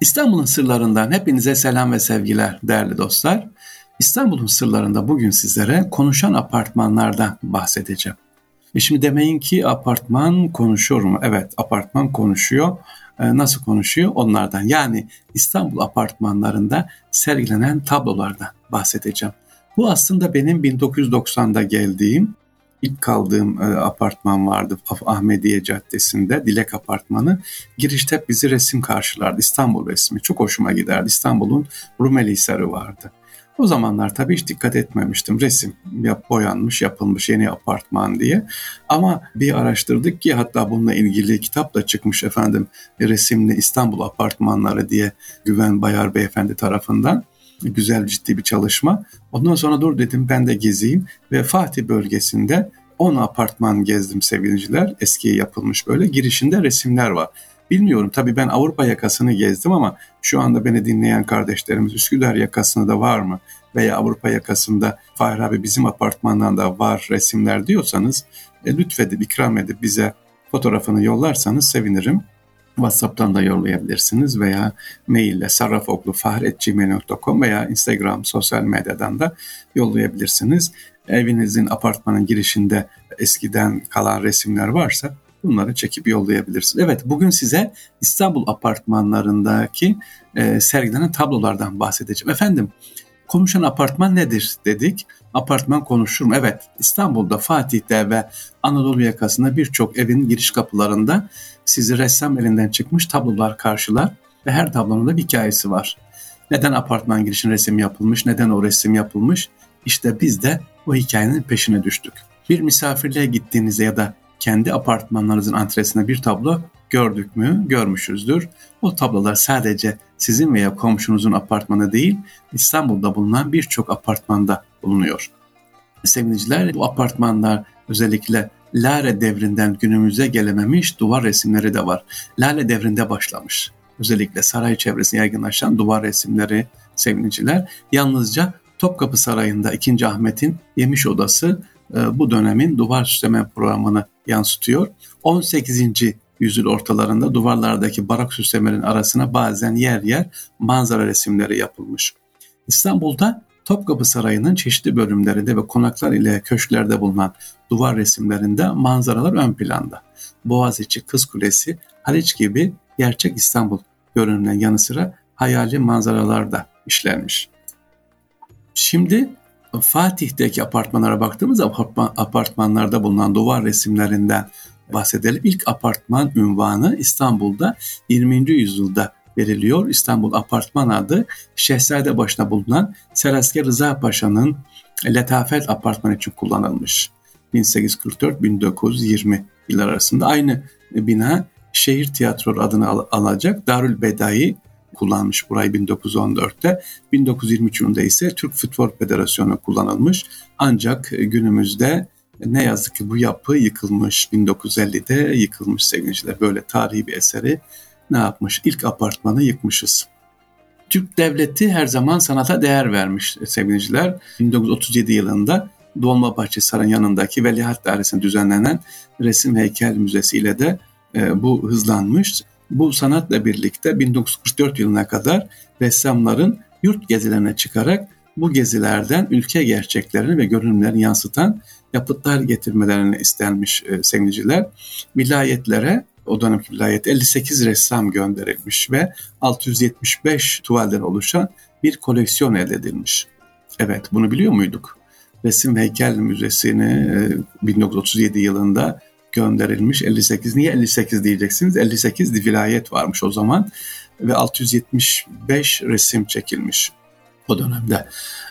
İstanbul'un sırlarından hepinize selam ve sevgiler değerli dostlar. İstanbul'un sırlarında bugün sizlere konuşan apartmanlardan bahsedeceğim. E şimdi demeyin ki apartman konuşuyor mu? Evet apartman konuşuyor. E nasıl konuşuyor? Onlardan. Yani İstanbul apartmanlarında sergilenen tablolardan bahsedeceğim. Bu aslında benim 1990'da geldiğim ilk kaldığım e, apartman vardı Ahmediye Caddesi'nde Dilek Apartmanı. Girişte bizi resim karşılardı. İstanbul resmi. Çok hoşuma giderdi. İstanbul'un Rumeli Hisarı vardı. O zamanlar tabii hiç dikkat etmemiştim. Resim yap, boyanmış, yapılmış yeni apartman diye. Ama bir araştırdık ki hatta bununla ilgili kitap da çıkmış efendim. Resimli İstanbul apartmanları diye Güven Bayar Beyefendi tarafından güzel ciddi bir çalışma. Ondan sonra dur dedim ben de gezeyim ve Fatih bölgesinde 10 apartman gezdim sevgiliciler. Eskiye yapılmış böyle girişinde resimler var. Bilmiyorum tabii ben Avrupa yakasını gezdim ama şu anda beni dinleyen kardeşlerimiz Üsküdar yakasında da var mı? Veya Avrupa yakasında Fahir abi bizim apartmandan da var resimler diyorsanız e, lütfedip ikram edip bize fotoğrafını yollarsanız sevinirim. WhatsApp'tan da yollayabilirsiniz veya maille sarrafoglufahretgmail.com veya Instagram sosyal medyadan da yollayabilirsiniz. Evinizin apartmanın girişinde eskiden kalan resimler varsa bunları çekip yollayabilirsiniz. Evet bugün size İstanbul apartmanlarındaki e, sergilenen tablolardan bahsedeceğim. Efendim konuşan apartman nedir dedik. Apartman konuşur mu? Evet İstanbul'da Fatih'te ve Anadolu yakasında birçok evin giriş kapılarında sizi ressam elinden çıkmış tablolar karşılar ve her tablonun da bir hikayesi var. Neden apartman girişin resim yapılmış, neden o resim yapılmış? İşte biz de o hikayenin peşine düştük. Bir misafirliğe gittiğinizde ya da kendi apartmanlarınızın antresinde bir tablo gördük mü? Görmüşüzdür. O tablolar sadece sizin veya komşunuzun apartmanı değil, İstanbul'da bulunan birçok apartmanda bulunuyor. Sevgiliciler bu apartmanlar özellikle Lale devrinden günümüze gelememiş duvar resimleri de var. Lale devrinde başlamış. Özellikle saray çevresine yaygınlaşan duvar resimleri sevgiliciler yalnızca Topkapı Sarayı'nda 2. Ahmet'in yemiş odası bu dönemin duvar süsleme programını yansıtıyor. 18. yüzyıl ortalarında duvarlardaki barak süslemelerin arasına bazen yer yer manzara resimleri yapılmış. İstanbul'da Topkapı Sarayı'nın çeşitli bölümlerinde ve konaklar ile köşklerde bulunan duvar resimlerinde manzaralar ön planda. Boğaziçi, Kız Kulesi, Haliç gibi gerçek İstanbul görünümünden yanı sıra hayali manzaralar da işlenmiş. Şimdi Fatih'teki apartmanlara baktığımız apartman, apartmanlarda bulunan duvar resimlerinden bahsedelim. İlk apartman ünvanı İstanbul'da 20. yüzyılda veriliyor. İstanbul Apartman adı Şehzade başına bulunan Serasker Rıza Paşa'nın Letafet Apartmanı için kullanılmış. 1844-1920 yıllar arasında aynı bina şehir tiyatro adını al- alacak Darül Bedai kullanmış burayı 1914'te. 1923 yılında ise Türk Futbol Federasyonu kullanılmış. Ancak günümüzde ne yazık ki bu yapı yıkılmış. 1950'de yıkılmış sevgiliciler. Böyle tarihi bir eseri ne yapmış? İlk apartmanı yıkmışız. Türk devleti her zaman sanata değer vermiş sevgiliciler. 1937 yılında Dolmabahçe Sarayı'nın yanındaki Veliaht Dairesi'nde düzenlenen Resim Heykel Müzesi ile de e, bu hızlanmış. Bu sanatla birlikte 1944 yılına kadar ressamların yurt gezilerine çıkarak bu gezilerden ülke gerçeklerini ve görünümlerini yansıtan yapıtlar getirmelerini istenmiş e, sevgiliciler. Vilayetlere o dönemki vilayet 58 ressam gönderilmiş ve 675 tuvalden oluşan bir koleksiyon elde edilmiş. Evet bunu biliyor muyduk? Resim Heykel Müzesi'ne 1937 yılında gönderilmiş 58. Niye 58 diyeceksiniz? 58 vilayet varmış o zaman ve 675 resim çekilmiş o dönemde.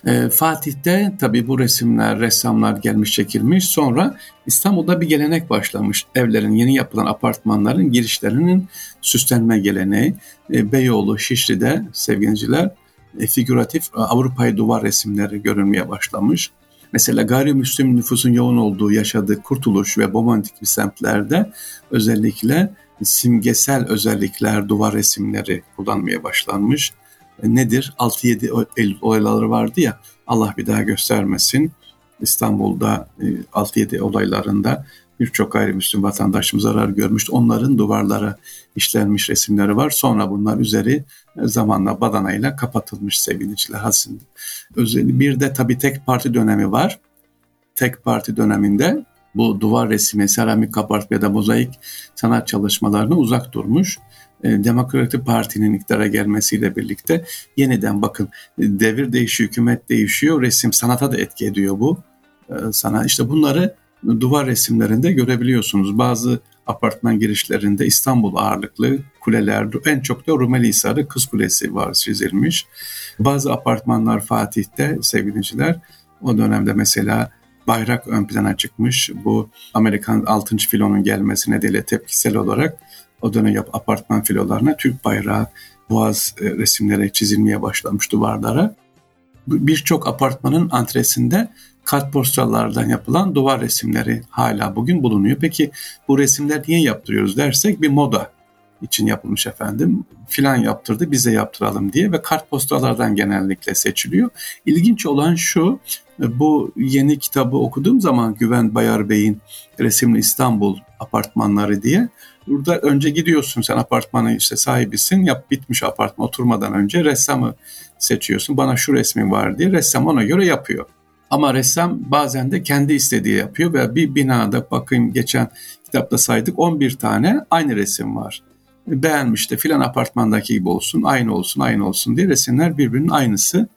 E, Fatih'te tabii bu resimler, ressamlar gelmiş çekilmiş. Sonra İstanbul'da bir gelenek başlamış. Evlerin, yeni yapılan apartmanların girişlerinin süslenme geleneği. E, Beyoğlu, Şişli'de sevgiliciler e, figüratif e, Avrupa'yı duvar resimleri görünmeye başlamış. Mesela gayrimüslim nüfusun yoğun olduğu yaşadığı Kurtuluş ve Bomontik semtlerde özellikle simgesel özellikler, duvar resimleri kullanmaya başlanmış nedir? 6-7 Eylül olayları vardı ya Allah bir daha göstermesin. İstanbul'da 6-7 e, olaylarında birçok gayrimüslim vatandaşımız zarar görmüş. Onların duvarlara işlenmiş resimleri var. Sonra bunlar üzeri zamanla badanayla kapatılmış sevgiliciler aslında. Bir de tabii tek parti dönemi var. Tek parti döneminde bu duvar resmi, seramik kabartma ya da mozaik sanat çalışmalarına uzak durmuş. E, Demokratik Parti'nin iktidara gelmesiyle birlikte yeniden bakın devir değişiyor, hükümet değişiyor, resim sanata da etki ediyor bu. E, sana işte bunları duvar resimlerinde görebiliyorsunuz. Bazı apartman girişlerinde İstanbul ağırlıklı kuleler, en çok da Rumeli Hisarı Kız Kulesi var çizilmiş. Bazı apartmanlar Fatih'te sevgiliciler o dönemde mesela bayrak ön plana çıkmış. Bu Amerikan 6. filonun gelmesi nedeniyle tepkisel olarak o dönem yap apartman filolarına Türk bayrağı, boğaz e, resimleri çizilmeye başlamış duvarlara. Birçok apartmanın antresinde kartpostallardan yapılan duvar resimleri hala bugün bulunuyor. Peki bu resimler niye yaptırıyoruz dersek bir moda için yapılmış efendim. Filan yaptırdı bize yaptıralım diye ve kartpostallardan genellikle seçiliyor. İlginç olan şu bu yeni kitabı okuduğum zaman Güven Bayar Bey'in Resimli İstanbul apartmanları diye burada önce gidiyorsun sen apartmanı işte sahibisin yap bitmiş apartman oturmadan önce ressamı seçiyorsun bana şu resmi var diye ressam ona göre yapıyor. Ama ressam bazen de kendi istediği yapıyor ve bir binada bakın geçen kitapta saydık 11 tane aynı resim var. Beğenmiş de filan apartmandaki gibi olsun, aynı olsun, aynı olsun diye resimler birbirinin aynısı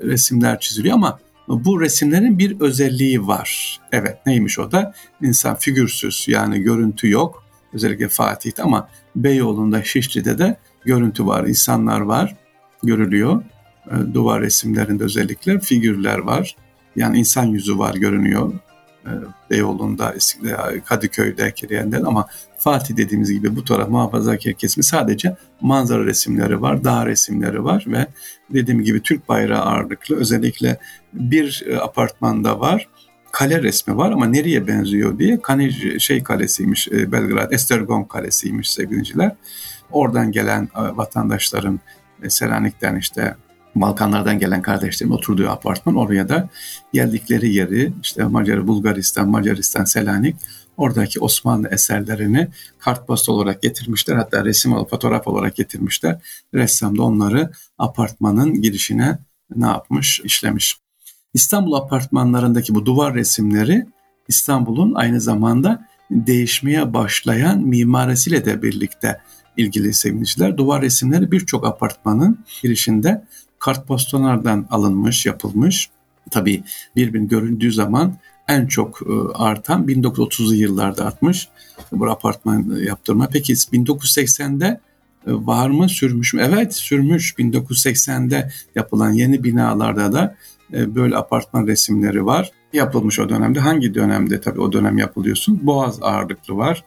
resimler çiziliyor ama bu resimlerin bir özelliği var. Evet neymiş o da? İnsan figürsüz yani görüntü yok. Özellikle Fatih'te ama Beyoğlu'nda Şişli'de de görüntü var, insanlar var, görülüyor. E, duvar resimlerinde özellikle figürler var. Yani insan yüzü var görünüyor. E, Beyoğlu'nda, Kadıköy'de, Kiriyen'den ama Fatih dediğimiz gibi bu taraf muhafazakar kesimi sadece manzara resimleri var, dağ resimleri var ve dediğim gibi Türk bayrağı ağırlıklı özellikle bir e, apartmanda var kale resmi var ama nereye benziyor diye Kanij şey kalesiymiş e, Belgrad Estergon kalesiymiş sevgiliciler. Oradan gelen vatandaşların Selanik'ten işte Balkanlardan gelen kardeşlerim oturduğu apartman oraya da geldikleri yeri işte Macar, Bulgaristan, Macaristan, Selanik oradaki Osmanlı eserlerini kartpostal olarak getirmişler. Hatta resim olarak, fotoğraf olarak getirmişler. Ressam da onları apartmanın girişine ne yapmış, işlemiş. İstanbul apartmanlarındaki bu duvar resimleri İstanbul'un aynı zamanda değişmeye başlayan mimarisiyle de birlikte ilgili sevgiliciler. Duvar resimleri birçok apartmanın girişinde kartpostallardan alınmış, yapılmış. Tabii birbirini göründüğü zaman en çok e, artan 1930'lu yıllarda artmış bu apartman yaptırma. Peki 1980'de e, var mı sürmüş mü? Evet sürmüş 1980'de yapılan yeni binalarda da e, böyle apartman resimleri var. Yapılmış o dönemde. Hangi dönemde tabii o dönem yapılıyorsun? Boğaz ağırlıklı var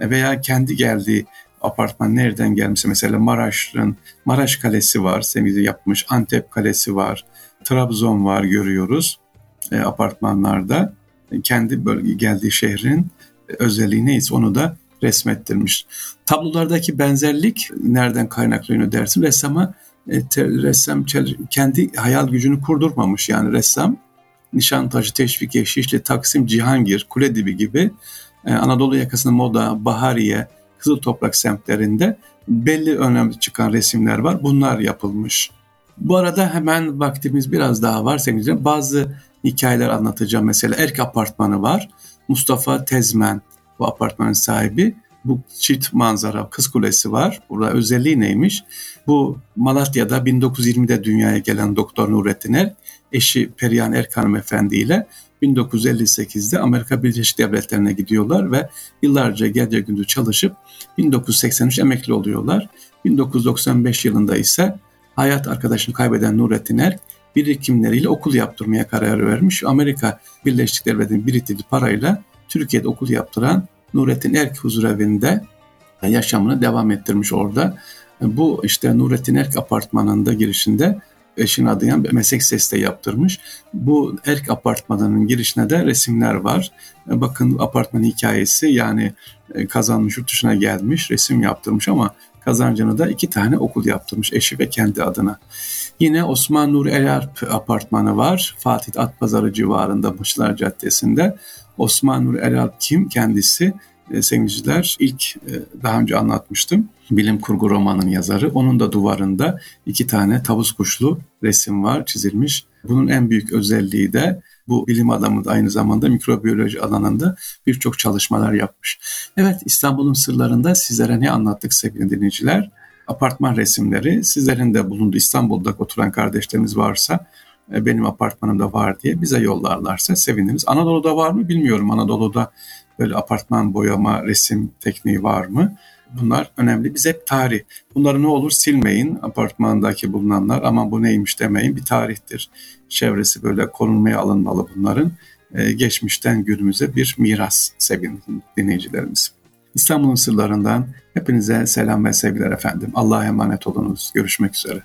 veya kendi geldiği apartman nereden gelmişse mesela Maraş'ın Maraş Kalesi var, Semih'i yapmış, Antep Kalesi var, Trabzon var görüyoruz e, apartmanlarda. Kendi bölge geldiği şehrin özelliği neyse onu da resmettirmiş. Tablolardaki benzerlik nereden kaynaklanıyor dersin? Ressama e, te, ressam kendi hayal gücünü kurdurmamış yani ressam Nişantaşı, Teşvikiye, Şişli, Taksim, Cihangir, Kuledibi gibi e, Anadolu yakasında Moda, Bahariye, Kızıl Toprak semtlerinde belli önemli çıkan resimler var. Bunlar yapılmış. Bu arada hemen vaktimiz biraz daha var sevgili Bazı hikayeler anlatacağım. Mesela Erk Apartmanı var. Mustafa Tezmen bu apartmanın sahibi. Bu çift manzara Kız Kulesi var. Burada özelliği neymiş? Bu Malatya'da 1920'de dünyaya gelen Doktor Nurettin Er, eşi Perihan Erk hanımefendi ile 1958'de Amerika Birleşik Devletleri'ne gidiyorlar ve yıllarca gece gündüz çalışıp 1983 emekli oluyorlar. 1995 yılında ise hayat arkadaşını kaybeden Nurettin Erk birikimleriyle okul yaptırmaya karar vermiş. Amerika Birleşik Devletleri'nin biriktirdiği parayla Türkiye'de okul yaptıran Nurettin Erk huzurevinde yaşamını devam ettirmiş orada. Bu işte Nurettin Erk apartmanında girişinde eşin bir meslek sesi de yaptırmış. Bu Erk apartmanının girişine de resimler var. Bakın apartman hikayesi yani e, kazanmış yurt dışına gelmiş resim yaptırmış ama kazancını da iki tane okul yaptırmış eşi ve kendi adına. Yine Osman Nur Elarp apartmanı var. Fatih Atpazarı civarında Mışlar Caddesi'nde. Osman Nur Elal kim kendisi? E, sevgiliciler ilk e, daha önce anlatmıştım. Bilim kurgu romanın yazarı. Onun da duvarında iki tane tavus kuşlu resim var çizilmiş. Bunun en büyük özelliği de bu bilim adamı da aynı zamanda mikrobiyoloji alanında birçok çalışmalar yapmış. Evet İstanbul'un sırlarında sizlere ne anlattık sevgili dinleyiciler? Apartman resimleri sizlerin de bulunduğu İstanbul'da oturan kardeşlerimiz varsa e, benim apartmanımda var diye bize yollarlarsa seviniriz. Anadolu'da var mı bilmiyorum. Anadolu'da böyle apartman boyama, resim tekniği var mı? Bunlar önemli. Biz hep tarih. Bunları ne olur silmeyin apartmandaki bulunanlar. Ama bu neymiş demeyin. Bir tarihtir. Çevresi böyle korunmaya alınmalı bunların. Ee, geçmişten günümüze bir miras sevgili dinleyicilerimiz. İstanbul'un sırlarından hepinize selam ve sevgiler efendim. Allah'a emanet olunuz. Görüşmek üzere.